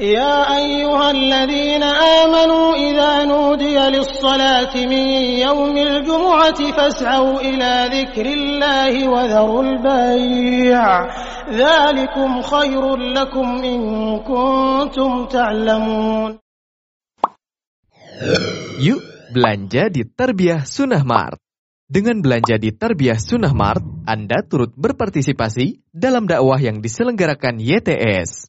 يا أيها الذين آمنوا إذا نودي للصلاة من يوم الجمعة فاسعوا إلى ذكر الله وذروا البيع ذلكم خير لكم إن كنتم تعلمون Yuk belanja di Terbiah Sunnah Mart. Dengan belanja di Terbiah Sunnah Mart, Anda turut berpartisipasi dalam dakwah yang diselenggarakan YTS.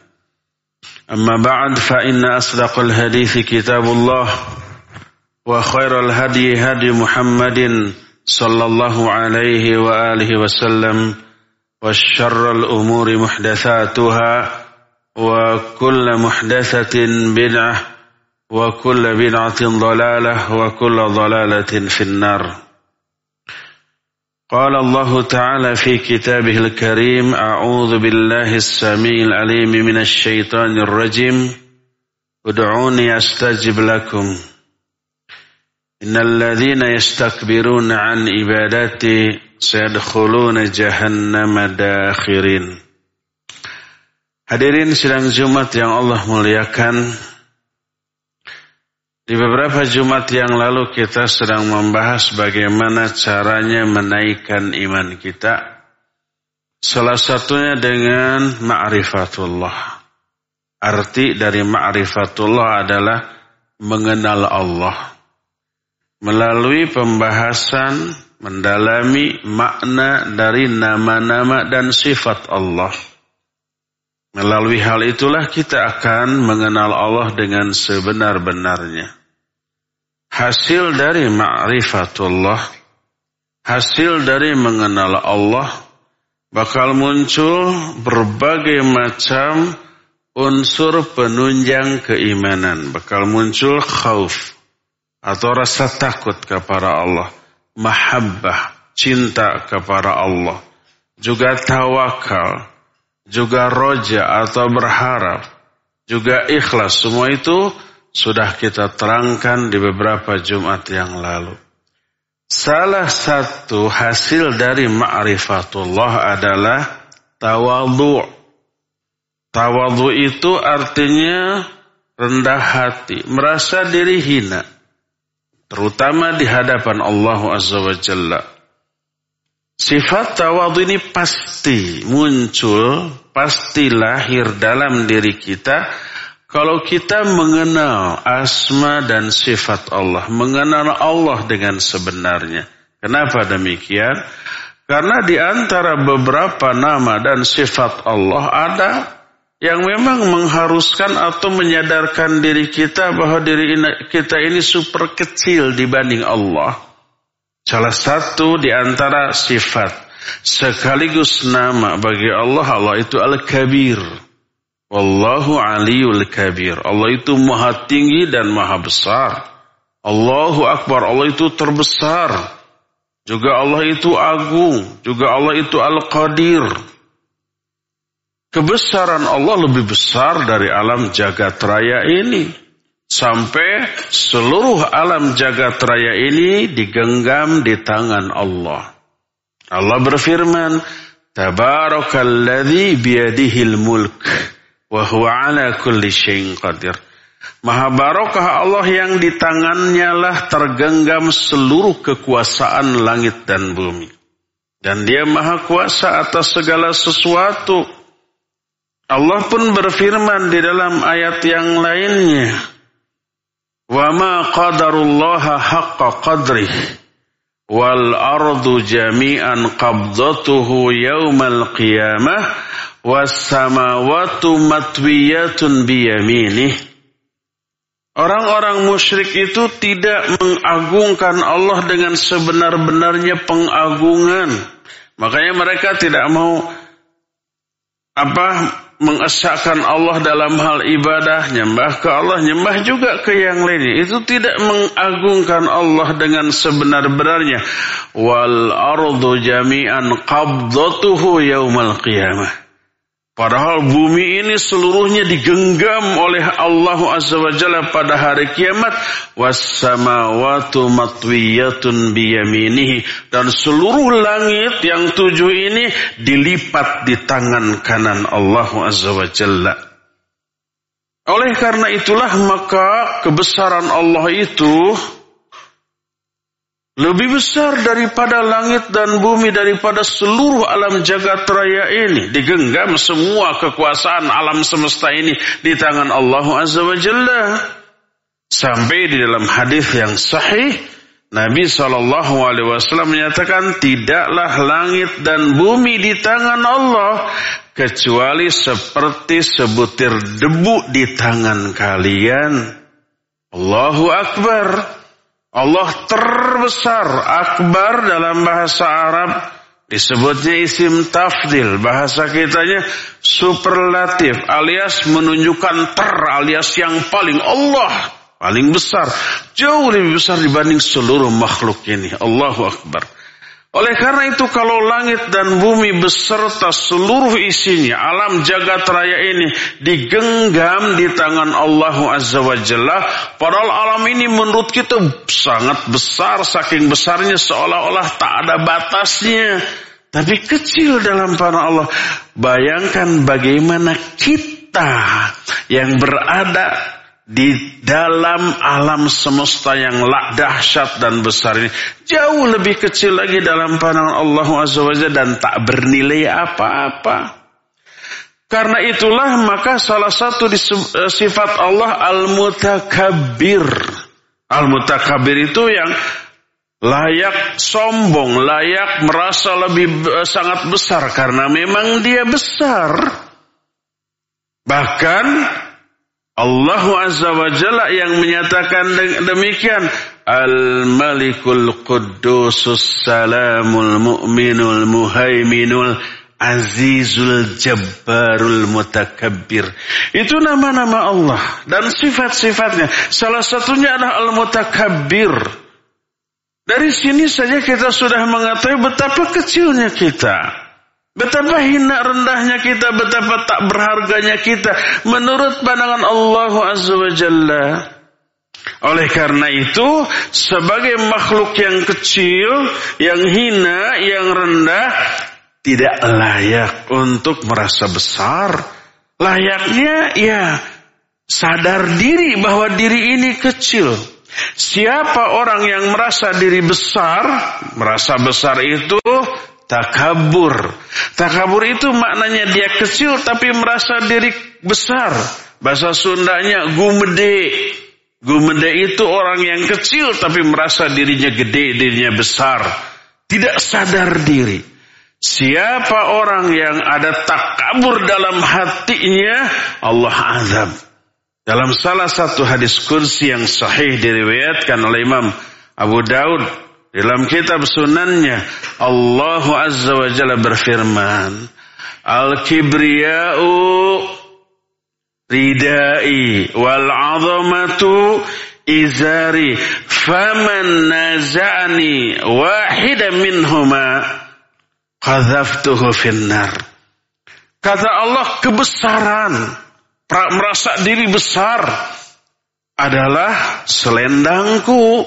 أما بعد فإن أصدق الحديث كتاب الله وخير الهدي هدي محمد صلى الله عليه وآله وسلم وشر الأمور محدثاتها وكل محدثة بدعة وكل بدعة ضلالة وكل ضلالة في النار. قال الله تعالى في كتابه الكريم أعوذ بالله السميع العليم من الشيطان الرجيم ادعوني أستجب لكم إن الذين يستكبرون عن عبادتي سيدخلون جهنم داخرين Hadirin sidang Jumat yang Allah muliakan, di beberapa Jumat yang lalu kita sedang membahas bagaimana caranya menaikkan iman kita. Salah satunya dengan ma'rifatullah. Arti dari ma'rifatullah adalah mengenal Allah. Melalui pembahasan mendalami makna dari nama-nama dan sifat Allah. Melalui hal itulah kita akan mengenal Allah dengan sebenar-benarnya hasil dari ma'rifatullah, hasil dari mengenal Allah, bakal muncul berbagai macam unsur penunjang keimanan. Bakal muncul khauf atau rasa takut kepada Allah, mahabbah, cinta kepada Allah, juga tawakal, juga roja atau berharap, juga ikhlas. Semua itu sudah kita terangkan di beberapa Jumat yang lalu. Salah satu hasil dari ma'rifatullah adalah tawadhu. Tawadhu itu artinya rendah hati, merasa diri hina. Terutama di hadapan Allah Azza wa Jalla. Sifat tawadhu ini pasti muncul, pasti lahir dalam diri kita kalau kita mengenal asma dan sifat Allah, mengenal Allah dengan sebenarnya. Kenapa demikian? Karena di antara beberapa nama dan sifat Allah ada yang memang mengharuskan atau menyadarkan diri kita bahwa diri kita ini super kecil dibanding Allah. Salah satu di antara sifat sekaligus nama bagi Allah, Allah itu Al-Kabir Wallahu aliyul kabir. Allah itu maha tinggi dan maha besar. Allahu akbar. Allah itu terbesar. Juga Allah itu agung. Juga Allah itu al-qadir. Kebesaran Allah lebih besar dari alam jagat raya ini. Sampai seluruh alam jagat raya ini digenggam di tangan Allah. Allah berfirman, Tabarakalladzi biyadihil mulk wa huwa ala kulli syai'in qadir. Maha barokah Allah yang di tangannya lah tergenggam seluruh kekuasaan langit dan bumi. Dan dia maha kuasa atas segala sesuatu. Allah pun berfirman di dalam ayat yang lainnya. Wa ma qadarullaha haqqa qadrih wal ardu jami'an qabdatuhu yaumal qiyamah was samawati matwiyatun biyaminih Orang-orang musyrik itu tidak mengagungkan Allah dengan sebenar-benarnya pengagungan. Makanya mereka tidak mau apa mengesahkan Allah dalam hal ibadah, nyembah ke Allah, nyembah juga ke yang lainnya. Itu tidak mengagungkan Allah dengan sebenar-benarnya. Wal ardu jami'an qabdatuhu yaumal qiyamah. Padahal bumi ini seluruhnya digenggam oleh Allah Azza wa Jalla pada hari kiamat. Wassamawatu matwiyatun biyaminihi. Dan seluruh langit yang tujuh ini dilipat di tangan kanan Allah Azza wa Jalla. Oleh karena itulah maka kebesaran Allah itu lebih besar daripada langit dan bumi, daripada seluruh alam jagat raya ini. Digenggam semua kekuasaan alam semesta ini di tangan Allah Azza wa Jalla. Sampai di dalam hadis yang sahih, Nabi Shallallahu Alaihi Wasallam menyatakan tidaklah langit dan bumi di tangan Allah kecuali seperti sebutir debu di tangan kalian. Allahu Akbar. Allah terbesar, akbar dalam bahasa Arab disebutnya isim tafdil. Bahasa kitanya superlatif alias menunjukkan ter alias yang paling Allah paling besar. Jauh lebih besar dibanding seluruh makhluk ini. Allahu Akbar. Oleh karena itu kalau langit dan bumi beserta seluruh isinya, alam jagat raya ini digenggam di tangan Allah Azza wa Jalla. Padahal alam ini menurut kita sangat besar, saking besarnya seolah-olah tak ada batasnya. Tapi kecil dalam panah Allah. Bayangkan bagaimana kita yang berada di dalam alam semesta yang dahsyat dan besar ini jauh lebih kecil lagi dalam pandangan Allah Azza dan tak bernilai apa-apa. Karena itulah maka salah satu eh, sifat Allah al-mutakabbir. Al-mutakabbir itu yang layak sombong, layak merasa lebih eh, sangat besar karena memang dia besar. Bahkan Allah Azza wa Jalla yang menyatakan demikian. Al-Malikul Quddusus Salamul Mu'minul Muhaiminul Azizul Jabbarul Mutakabbir. Itu nama-nama Allah dan sifat-sifatnya. Salah satunya adalah Al-Mutakabbir. Dari sini saja kita sudah mengetahui betapa kecilnya kita. Betapa hina rendahnya kita, betapa tak berharganya kita menurut pandangan Allah Azza wa Jalla. Oleh karena itu, sebagai makhluk yang kecil, yang hina, yang rendah, tidak layak untuk merasa besar. Layaknya ya sadar diri bahwa diri ini kecil. Siapa orang yang merasa diri besar, merasa besar itu Takabur. Takabur itu maknanya dia kecil tapi merasa diri besar. Bahasa Sundanya gumede. Gumede itu orang yang kecil tapi merasa dirinya gede, dirinya besar. Tidak sadar diri. Siapa orang yang ada takabur dalam hatinya, Allah azab. Dalam salah satu hadis kursi yang sahih diriwayatkan oleh Imam Abu Daud dalam kitab sunannya Allah Azza wa Jalla berfirman Al-kibriya'u ridai wal azamatu izari faman naza'ani wahida minhuma qadhaftuhu finnar. Kata Allah kebesaran merasa diri besar adalah selendangku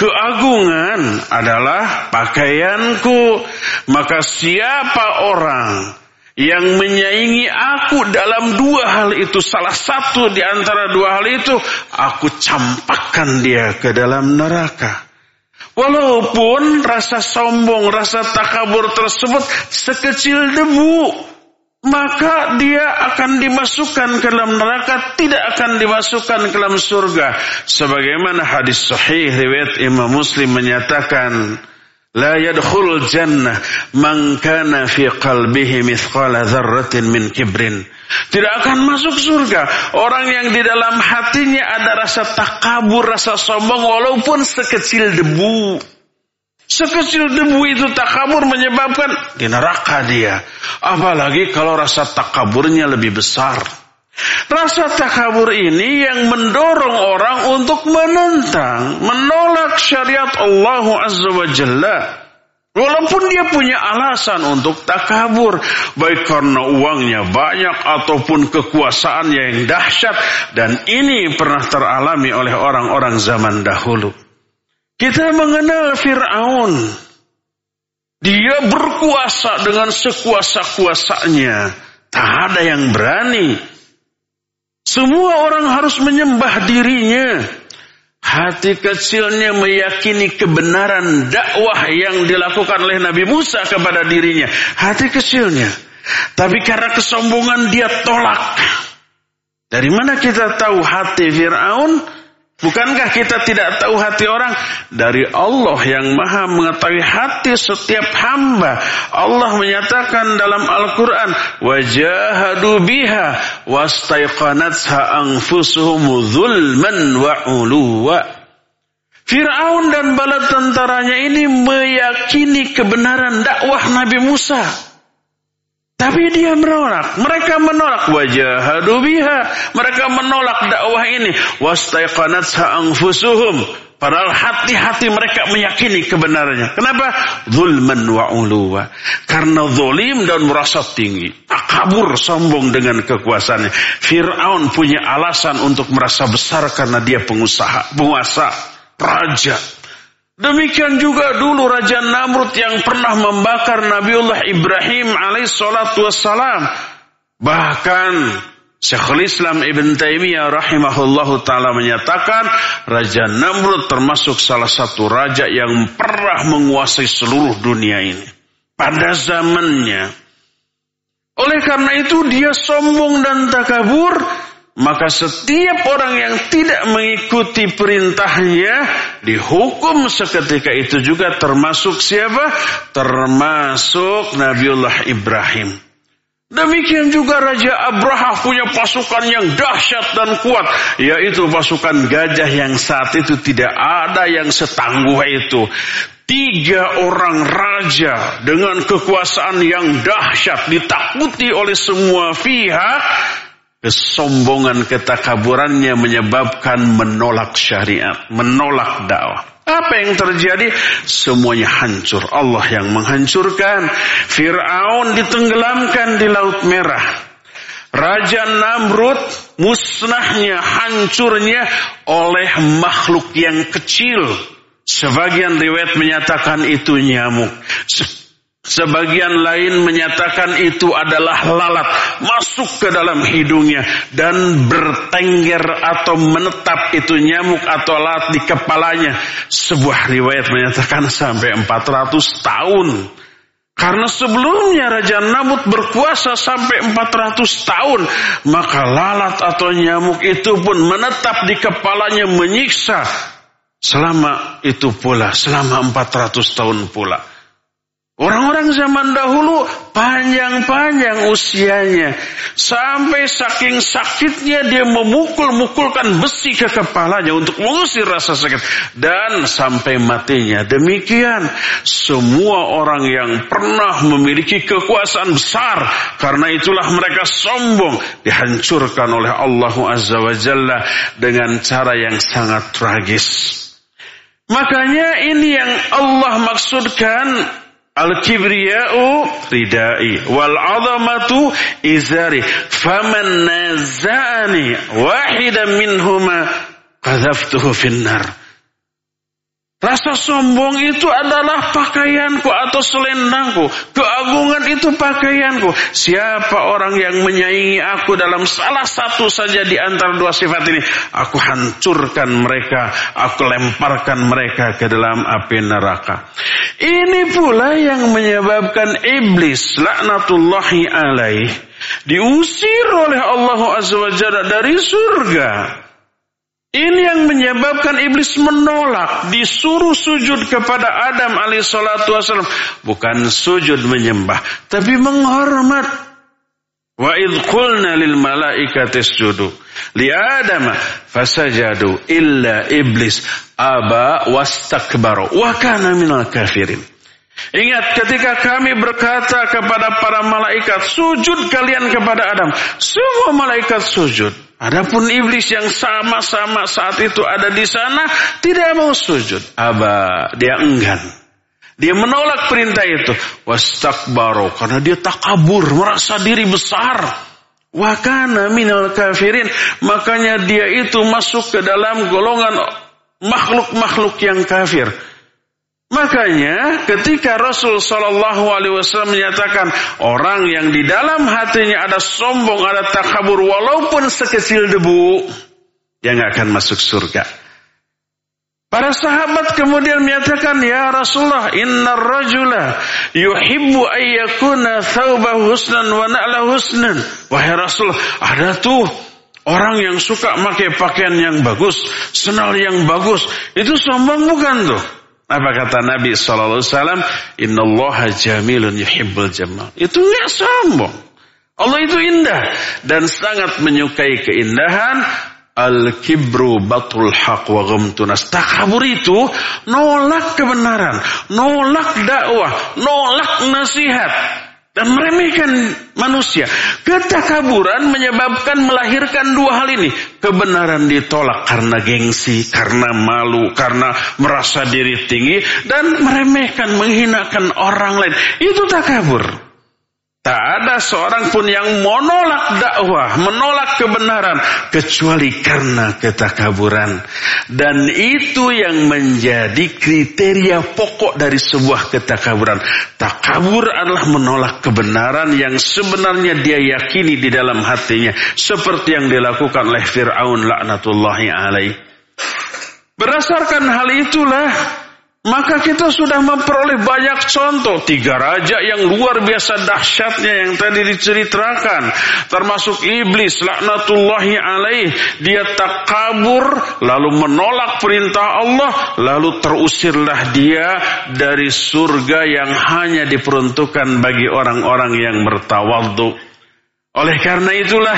keagungan adalah pakaianku. Maka siapa orang yang menyaingi aku dalam dua hal itu salah satu di antara dua hal itu aku campakkan dia ke dalam neraka. Walaupun rasa sombong rasa takabur tersebut sekecil debu maka dia akan dimasukkan ke dalam neraka tidak akan dimasukkan ke dalam surga sebagaimana hadis sahih riwayat Imam Muslim menyatakan لا يدخل الجنة من كان في قلبه مثقال ذرة من كبر tidak akan masuk surga orang yang di dalam hatinya ada rasa takabur, rasa sombong walaupun sekecil debu. Sekecil debu itu takabur menyebabkan di neraka dia. Apalagi kalau rasa takaburnya lebih besar. Rasa takabur ini yang mendorong orang untuk menentang, menolak syariat Allah Azza wa Jalla. Walaupun dia punya alasan untuk takabur, baik karena uangnya banyak ataupun kekuasaannya yang dahsyat, dan ini pernah teralami oleh orang-orang zaman dahulu. Kita mengenal Fir'aun. Dia berkuasa dengan sekuasa-kuasanya. Tak ada yang berani semua orang harus menyembah dirinya. Hati kecilnya meyakini kebenaran dakwah yang dilakukan oleh Nabi Musa kepada dirinya. Hati kecilnya. Tapi karena kesombongan dia tolak. Dari mana kita tahu hati Fir'aun? Bukankah kita tidak tahu hati orang? Dari Allah yang maha mengetahui hati setiap hamba. Allah menyatakan dalam Al-Quran. Wajahadu biha wastaiqanatha anfusuhum zulman wa uluwa. Fir'aun dan bala tentaranya ini meyakini kebenaran dakwah Nabi Musa. Tapi dia menolak. Mereka menolak wajah biha. Mereka menolak dakwah ini. Wastaiqanatha anfusuhum. Padahal hati-hati mereka meyakini kebenarannya. Kenapa? Zulman wa uluwa. Karena zolim dan merasa tinggi. Kabur sombong dengan kekuasaannya. Fir'aun punya alasan untuk merasa besar karena dia pengusaha, penguasa, raja. Demikian juga dulu Raja Namrud yang pernah membakar Nabiullah Ibrahim alaihissalatu wassalam. Bahkan Syekhul Islam Ibn Taimiyah rahimahullahu taala menyatakan Raja Namrud termasuk salah satu raja yang pernah menguasai seluruh dunia ini pada zamannya. Oleh karena itu dia sombong dan takabur maka setiap orang yang tidak mengikuti perintahnya dihukum seketika itu juga termasuk siapa? Termasuk Nabiullah Ibrahim. Demikian juga Raja Abraha punya pasukan yang dahsyat dan kuat. Yaitu pasukan gajah yang saat itu tidak ada yang setangguh itu. Tiga orang raja dengan kekuasaan yang dahsyat ditakuti oleh semua pihak Kesombongan ketakaburannya menyebabkan menolak syariat, menolak dakwah. Apa yang terjadi? Semuanya hancur. Allah yang menghancurkan. Fir'aun ditenggelamkan di Laut Merah. Raja Namrud musnahnya, hancurnya oleh makhluk yang kecil. Sebagian riwayat menyatakan itu nyamuk. Sebagian lain menyatakan itu adalah lalat masuk ke dalam hidungnya dan bertengger atau menetap itu nyamuk atau lalat di kepalanya. Sebuah riwayat menyatakan sampai 400 tahun. Karena sebelumnya Raja Namut berkuasa sampai 400 tahun. Maka lalat atau nyamuk itu pun menetap di kepalanya menyiksa. Selama itu pula, selama 400 tahun pula. Orang-orang zaman dahulu panjang-panjang usianya. Sampai saking sakitnya dia memukul-mukulkan besi ke kepalanya untuk mengusir rasa sakit. Dan sampai matinya. Demikian semua orang yang pernah memiliki kekuasaan besar. Karena itulah mereka sombong. Dihancurkan oleh Allah Azza wa Jalla dengan cara yang sangat tragis. Makanya ini yang Allah maksudkan الكبرياء ردائي والعظمة إزاري. فمن نازعني واحدا منهما قذفته في النار. Rasa sombong itu adalah pakaianku atau selendangku. Keagungan itu pakaianku. Siapa orang yang menyaingi aku dalam salah satu saja di antara dua sifat ini. Aku hancurkan mereka. Aku lemparkan mereka ke dalam api neraka. Ini pula yang menyebabkan iblis laknatullahi alaih. Diusir oleh Allah Azza wa Jalla dari surga. Ini yang menyebabkan iblis menolak, disuruh sujud kepada Adam alaihissalatu wassalam. Bukan sujud menyembah, tapi menghormat. Wa idh qulna lil malaikati isjudu li Adam fasajadu illa iblis aba wastakbaru wa kana minal kafirin. Ingat ketika kami berkata kepada para malaikat, sujud kalian kepada Adam. Semua malaikat sujud. Adapun iblis yang sama-sama saat itu ada di sana tidak mau sujud. Aba, dia enggan. Dia menolak perintah itu. Wastakbaru karena dia takabur, merasa diri besar. Wakana minal kafirin. Makanya dia itu masuk ke dalam golongan makhluk-makhluk yang kafir. Makanya ketika Rasul Shallallahu Alaihi Wasallam menyatakan orang yang di dalam hatinya ada sombong, ada takabur, walaupun sekecil debu, dia nggak akan masuk surga. Para sahabat kemudian menyatakan, Ya Rasulullah, inna rajula yuhibbu ayyakuna thawbahu husnan wa na'la husnan. Wahai Rasul, ada tuh orang yang suka pakai pakaian yang bagus, senal yang bagus. Itu sombong bukan tuh? Apa kata Nabi? Inna Allah jamilun yuhibbul jamal. Itu nggak sombong. Allah itu indah dan sangat menyukai keindahan. Al-kibru batul haq wa ghamtunas. Takabur itu nolak kebenaran, nolak dakwah, nolak nasihat dan meremehkan manusia. Ketakaburan menyebabkan melahirkan dua hal ini. Kebenaran ditolak karena gengsi, karena malu, karena merasa diri tinggi dan meremehkan, menghinakan orang lain. Itu takabur. Tak ada seorang pun yang menolak dakwah, menolak kebenaran kecuali karena ketakaburan. Dan itu yang menjadi kriteria pokok dari sebuah ketakaburan. Takabur adalah menolak kebenaran yang sebenarnya dia yakini di dalam hatinya. Seperti yang dilakukan oleh Fir'aun laknatullahi alaih. Berdasarkan hal itulah maka kita sudah memperoleh banyak contoh. Tiga raja yang luar biasa dahsyatnya yang tadi diceritakan. Termasuk iblis, laknatullahi alaih. Dia tak kabur, lalu menolak perintah Allah. Lalu terusirlah dia dari surga yang hanya diperuntukkan bagi orang-orang yang bertawaduk. Oleh karena itulah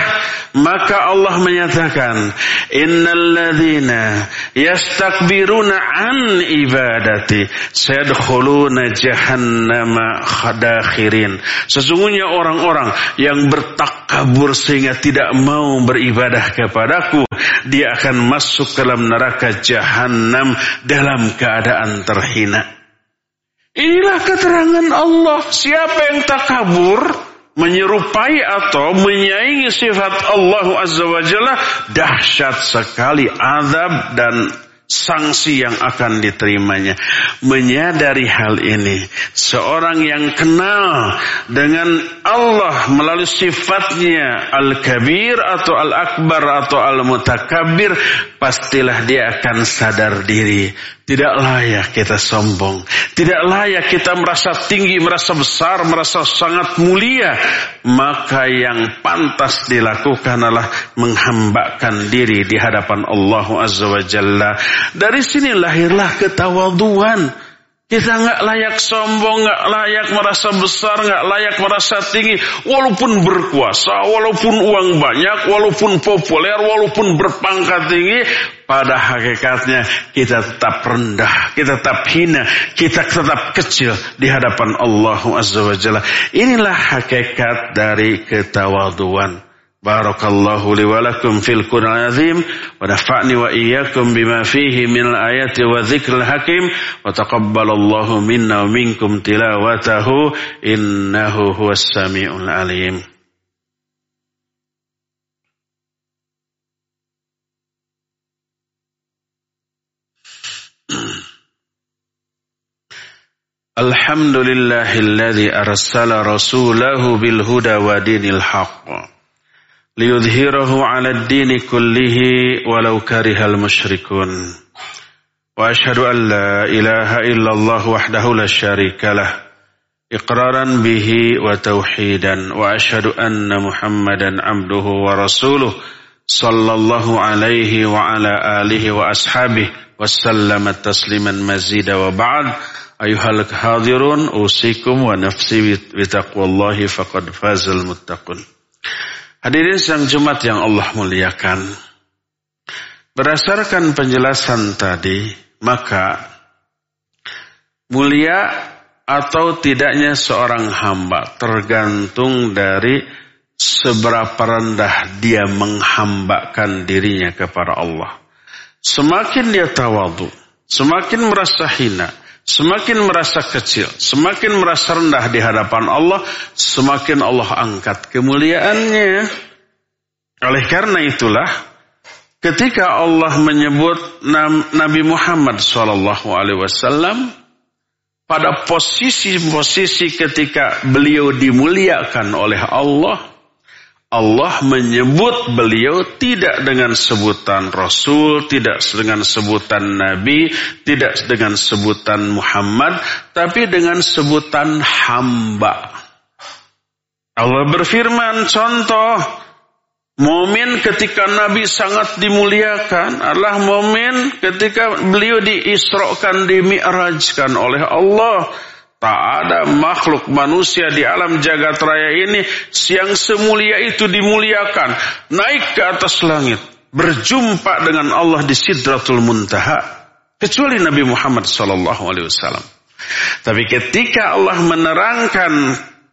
maka Allah menyatakan innalladzina yastakbiruna an ibadati sayadkhuluna jahannama khadakhirin. Sesungguhnya orang-orang yang bertakabur sehingga tidak mau beribadah kepadaku dia akan masuk ke dalam neraka jahanam dalam keadaan terhina. Inilah keterangan Allah. Siapa yang takabur menyerupai atau menyaingi sifat Allah Azza wa Jalla dahsyat sekali azab dan sanksi yang akan diterimanya. Menyadari hal ini, seorang yang kenal dengan Allah melalui sifatnya Al-Kabir atau Al-Akbar atau Al-Mutakabir, pastilah dia akan sadar diri tidak layak kita sombong. Tidak layak kita merasa tinggi, merasa besar, merasa sangat mulia. Maka yang pantas dilakukan adalah menghambakan diri di hadapan Allah Azza wa Jalla. Dari sini lahirlah ketawaduan. Kita nggak layak sombong, nggak layak merasa besar, nggak layak merasa tinggi. Walaupun berkuasa, walaupun uang banyak, walaupun populer, walaupun berpangkat tinggi, pada hakikatnya kita tetap rendah, kita tetap hina, kita tetap kecil di hadapan Allah Azza wa Jalla. Inilah hakikat dari ketawaduan. بارك الله لي ولكم في القرآن العظيم ونفعني وإياكم بما فيه من الآيات والذكر الحكيم وتقبل الله منا ومنكم تلاوته إنه هو السميع العليم الحمد لله الذي أرسل رسوله بالهدى ودين الحق ليظهره على الدين كله ولو كره المشركون. وأشهد أن لا إله إلا الله وحده لا شريك له إقرارا به وتوحيدا. وأشهد أن محمدا عبده ورسوله صلى الله عليه وعلى آله وأصحابه وسلم تسليما مزيدا. وبعد أيها الحاضرون أوصيكم ونفسي بتقوى الله فقد فاز المتقون. Hadirin sidang Jumat yang Allah muliakan. Berdasarkan penjelasan tadi, maka mulia atau tidaknya seorang hamba tergantung dari seberapa rendah dia menghambakan dirinya kepada Allah. Semakin dia tawadu, semakin merasa hina, Semakin merasa kecil, semakin merasa rendah di hadapan Allah, semakin Allah angkat kemuliaannya. Oleh karena itulah, ketika Allah menyebut Nabi Muhammad SAW pada posisi-posisi ketika beliau dimuliakan oleh Allah, Allah menyebut beliau tidak dengan sebutan Rasul, tidak dengan sebutan Nabi, tidak dengan sebutan Muhammad, tapi dengan sebutan hamba. Allah berfirman, contoh, Momen ketika Nabi sangat dimuliakan adalah momen ketika beliau diisrokan, dimi'rajkan oleh Allah. Tak ada makhluk manusia di alam jagat raya ini yang semulia itu dimuliakan. Naik ke atas langit. Berjumpa dengan Allah di Sidratul Muntaha. Kecuali Nabi Muhammad SAW. Tapi ketika Allah menerangkan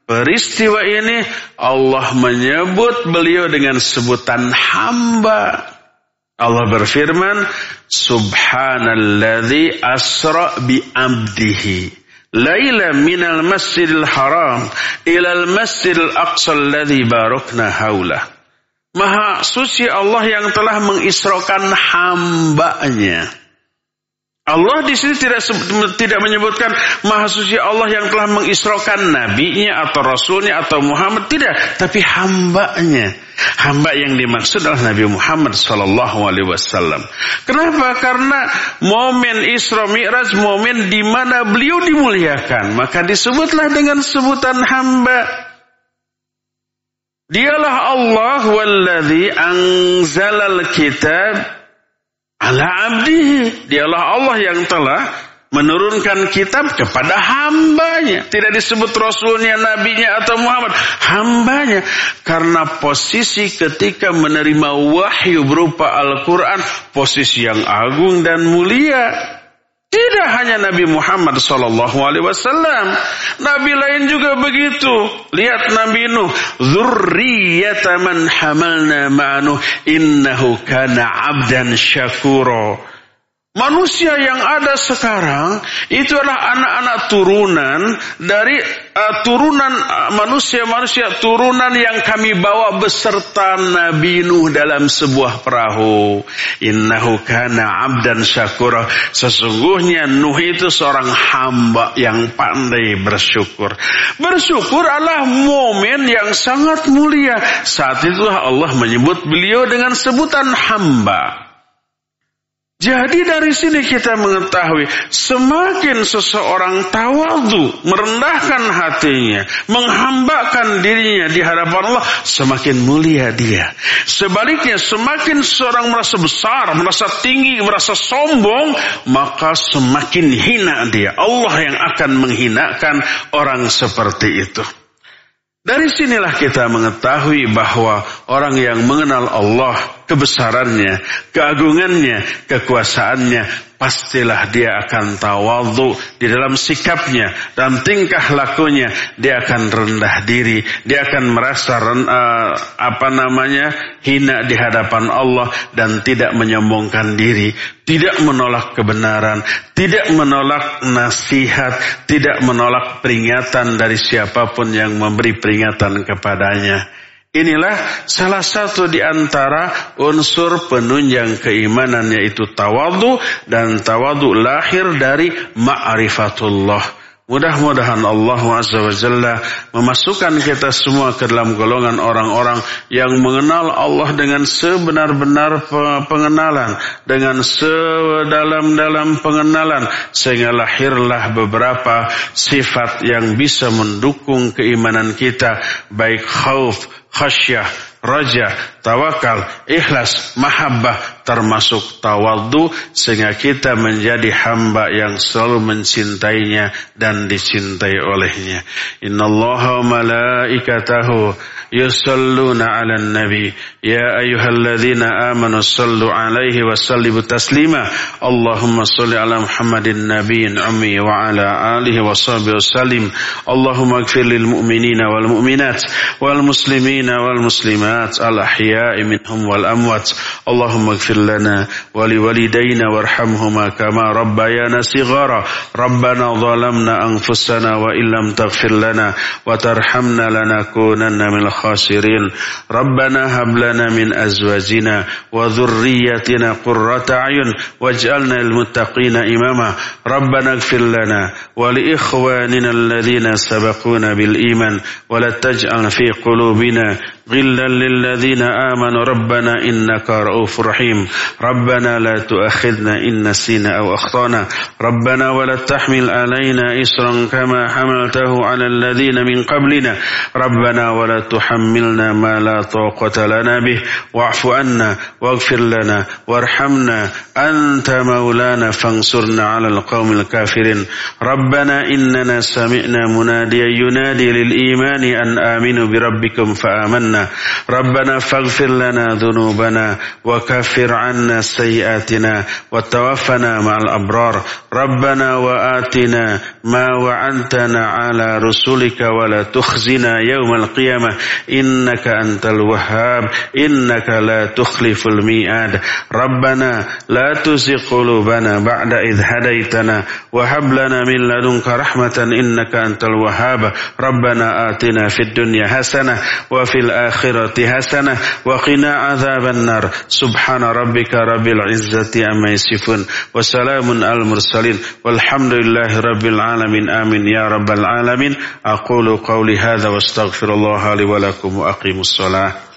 peristiwa ini, Allah menyebut beliau dengan sebutan hamba. Allah berfirman, Subhanalladzi asra bi abdihi Laila minal masjidil haram ilal masjidil aqsa alladhi barakna haulah. Maha suci Allah yang telah mengisrokan hambanya Allah di sini tidak tidak menyebutkan maha suci Allah yang telah mengisrokan nabinya atau rasulnya atau Muhammad tidak, tapi hambanya. Hamba yang dimaksud adalah Nabi Muhammad Sallallahu Alaihi Wasallam. Kenapa? Karena momen Isra Mi'raj momen di mana beliau dimuliakan, maka disebutlah dengan sebutan hamba. Dialah Allah walladzi anzalal kitab ala abdihi. Dialah Allah yang telah menurunkan kitab kepada hambanya. Tidak disebut rasulnya, nabinya atau Muhammad. Hambanya. Karena posisi ketika menerima wahyu berupa Al-Quran. Posisi yang agung dan mulia. Tidak hanya Nabi Muhammad Sallallahu Alaihi Wasallam, Nabi lain juga begitu. Lihat Nabi Nuh, zurriyata man hamalna ma'nuh, innahu kana abdan syakuro. Manusia yang ada sekarang itu adalah anak-anak turunan dari uh, turunan uh, manusia-manusia uh, turunan yang kami bawa beserta Nabi Nuh dalam sebuah perahu. Innahu kana abdan syakura. Sesungguhnya Nuh itu seorang hamba yang pandai bersyukur. Bersyukur adalah momen yang sangat mulia. Saat itulah Allah menyebut beliau dengan sebutan hamba. Jadi dari sini kita mengetahui semakin seseorang tawadu, merendahkan hatinya, menghambakan dirinya di hadapan Allah, semakin mulia dia. Sebaliknya semakin seorang merasa besar, merasa tinggi, merasa sombong, maka semakin hina dia. Allah yang akan menghinakan orang seperti itu. Dari sinilah kita mengetahui bahwa orang yang mengenal Allah, kebesarannya, keagungannya, kekuasaannya, pastilah dia akan tawadhu di dalam sikapnya dalam tingkah lakunya dia akan rendah diri dia akan merasa uh, apa namanya hina di hadapan Allah dan tidak menyombongkan diri tidak menolak kebenaran tidak menolak nasihat tidak menolak peringatan dari siapa pun yang memberi peringatan kepadanya Inilah salah satu di antara unsur penunjang keimanan yaitu tawadu dan tawadu lahir dari ma'rifatullah. Mudah-mudahan Allah Azza wa Jalla memasukkan kita semua ke dalam golongan orang-orang yang mengenal Allah dengan sebenar-benar pengenalan, dengan sedalam-dalam pengenalan, sehingga lahirlah beberapa sifat yang bisa mendukung keimanan kita, baik khauf, khasyah, raja, tawakal, ikhlas, mahabbah termasuk tawadhu sehingga kita menjadi hamba yang selalu mencintainya dan dicintai olehnya. Innallaha malaikatahu yusalluna 'alan nabi. Ya ayyuhalladzina amanu sallu 'alaihi wa sallimu taslima. Allahumma salli 'ala Muhammadin nabiyyin ummi wa 'ala alihi wa sahbihi wasallim Allahumma ighfir lil mu'minina wal mu'minat wal muslimina wal muslimat al ahya'i minhum wal amwat. Allahumma ighfir لنا ولوالدينا وارحمهما كما ربيانا صغارا. ربنا ظلمنا أنفسنا وإن لم تغفر لنا وترحمنا لنكونن من الخاسرين. ربنا هب لنا من أزواجنا وذريتنا قرة أعين واجعلنا للمتقين إماما. ربنا اغفر لنا ولإخواننا الذين سبقونا بالإيمان ولا تجعل في قلوبنا غلا للذين آمنوا. ربنا إنك رؤوف رحيم. ربنا لا تؤاخذنا إن نسينا أو أخطأنا. ربنا ولا تحمل علينا إسرا كما حملته على الذين من قبلنا. ربنا ولا تحملنا ما لا طاقة لنا به. واعف عنا واغفر لنا وارحمنا. أنت مولانا فانصرنا على القوم الكافرين. ربنا إننا سمعنا مناديا ينادي للإيمان أن آمنوا بربكم فآمنا. ربنا. فاغفر لنا ذنوبنا وكفر عنا سيئاتنا وتوفنا مع الأبرار. ربنا وآتنا ما وعدتنا على رسلك ولا تخزنا يوم القيامة. إنك أنت الوهاب. إنك لا تخلف الميعاد. ربنا لا تزغ قلوبنا بعد إذ هديتنا. وهب لنا من لدنك رحمة إنك أنت الوهاب. ربنا آتنا في الدنيا حسنة وفي الآخرة الآخرة حسنة وقنا عذاب النار. سبحان ربك رب العزة عما يصفون وسلام على المرسلين. والحمد لله رب العالمين. آمين. يا رب العالمين. أقول قولي هذا واستغفر الله لي ولكم وأقيموا الصلاة.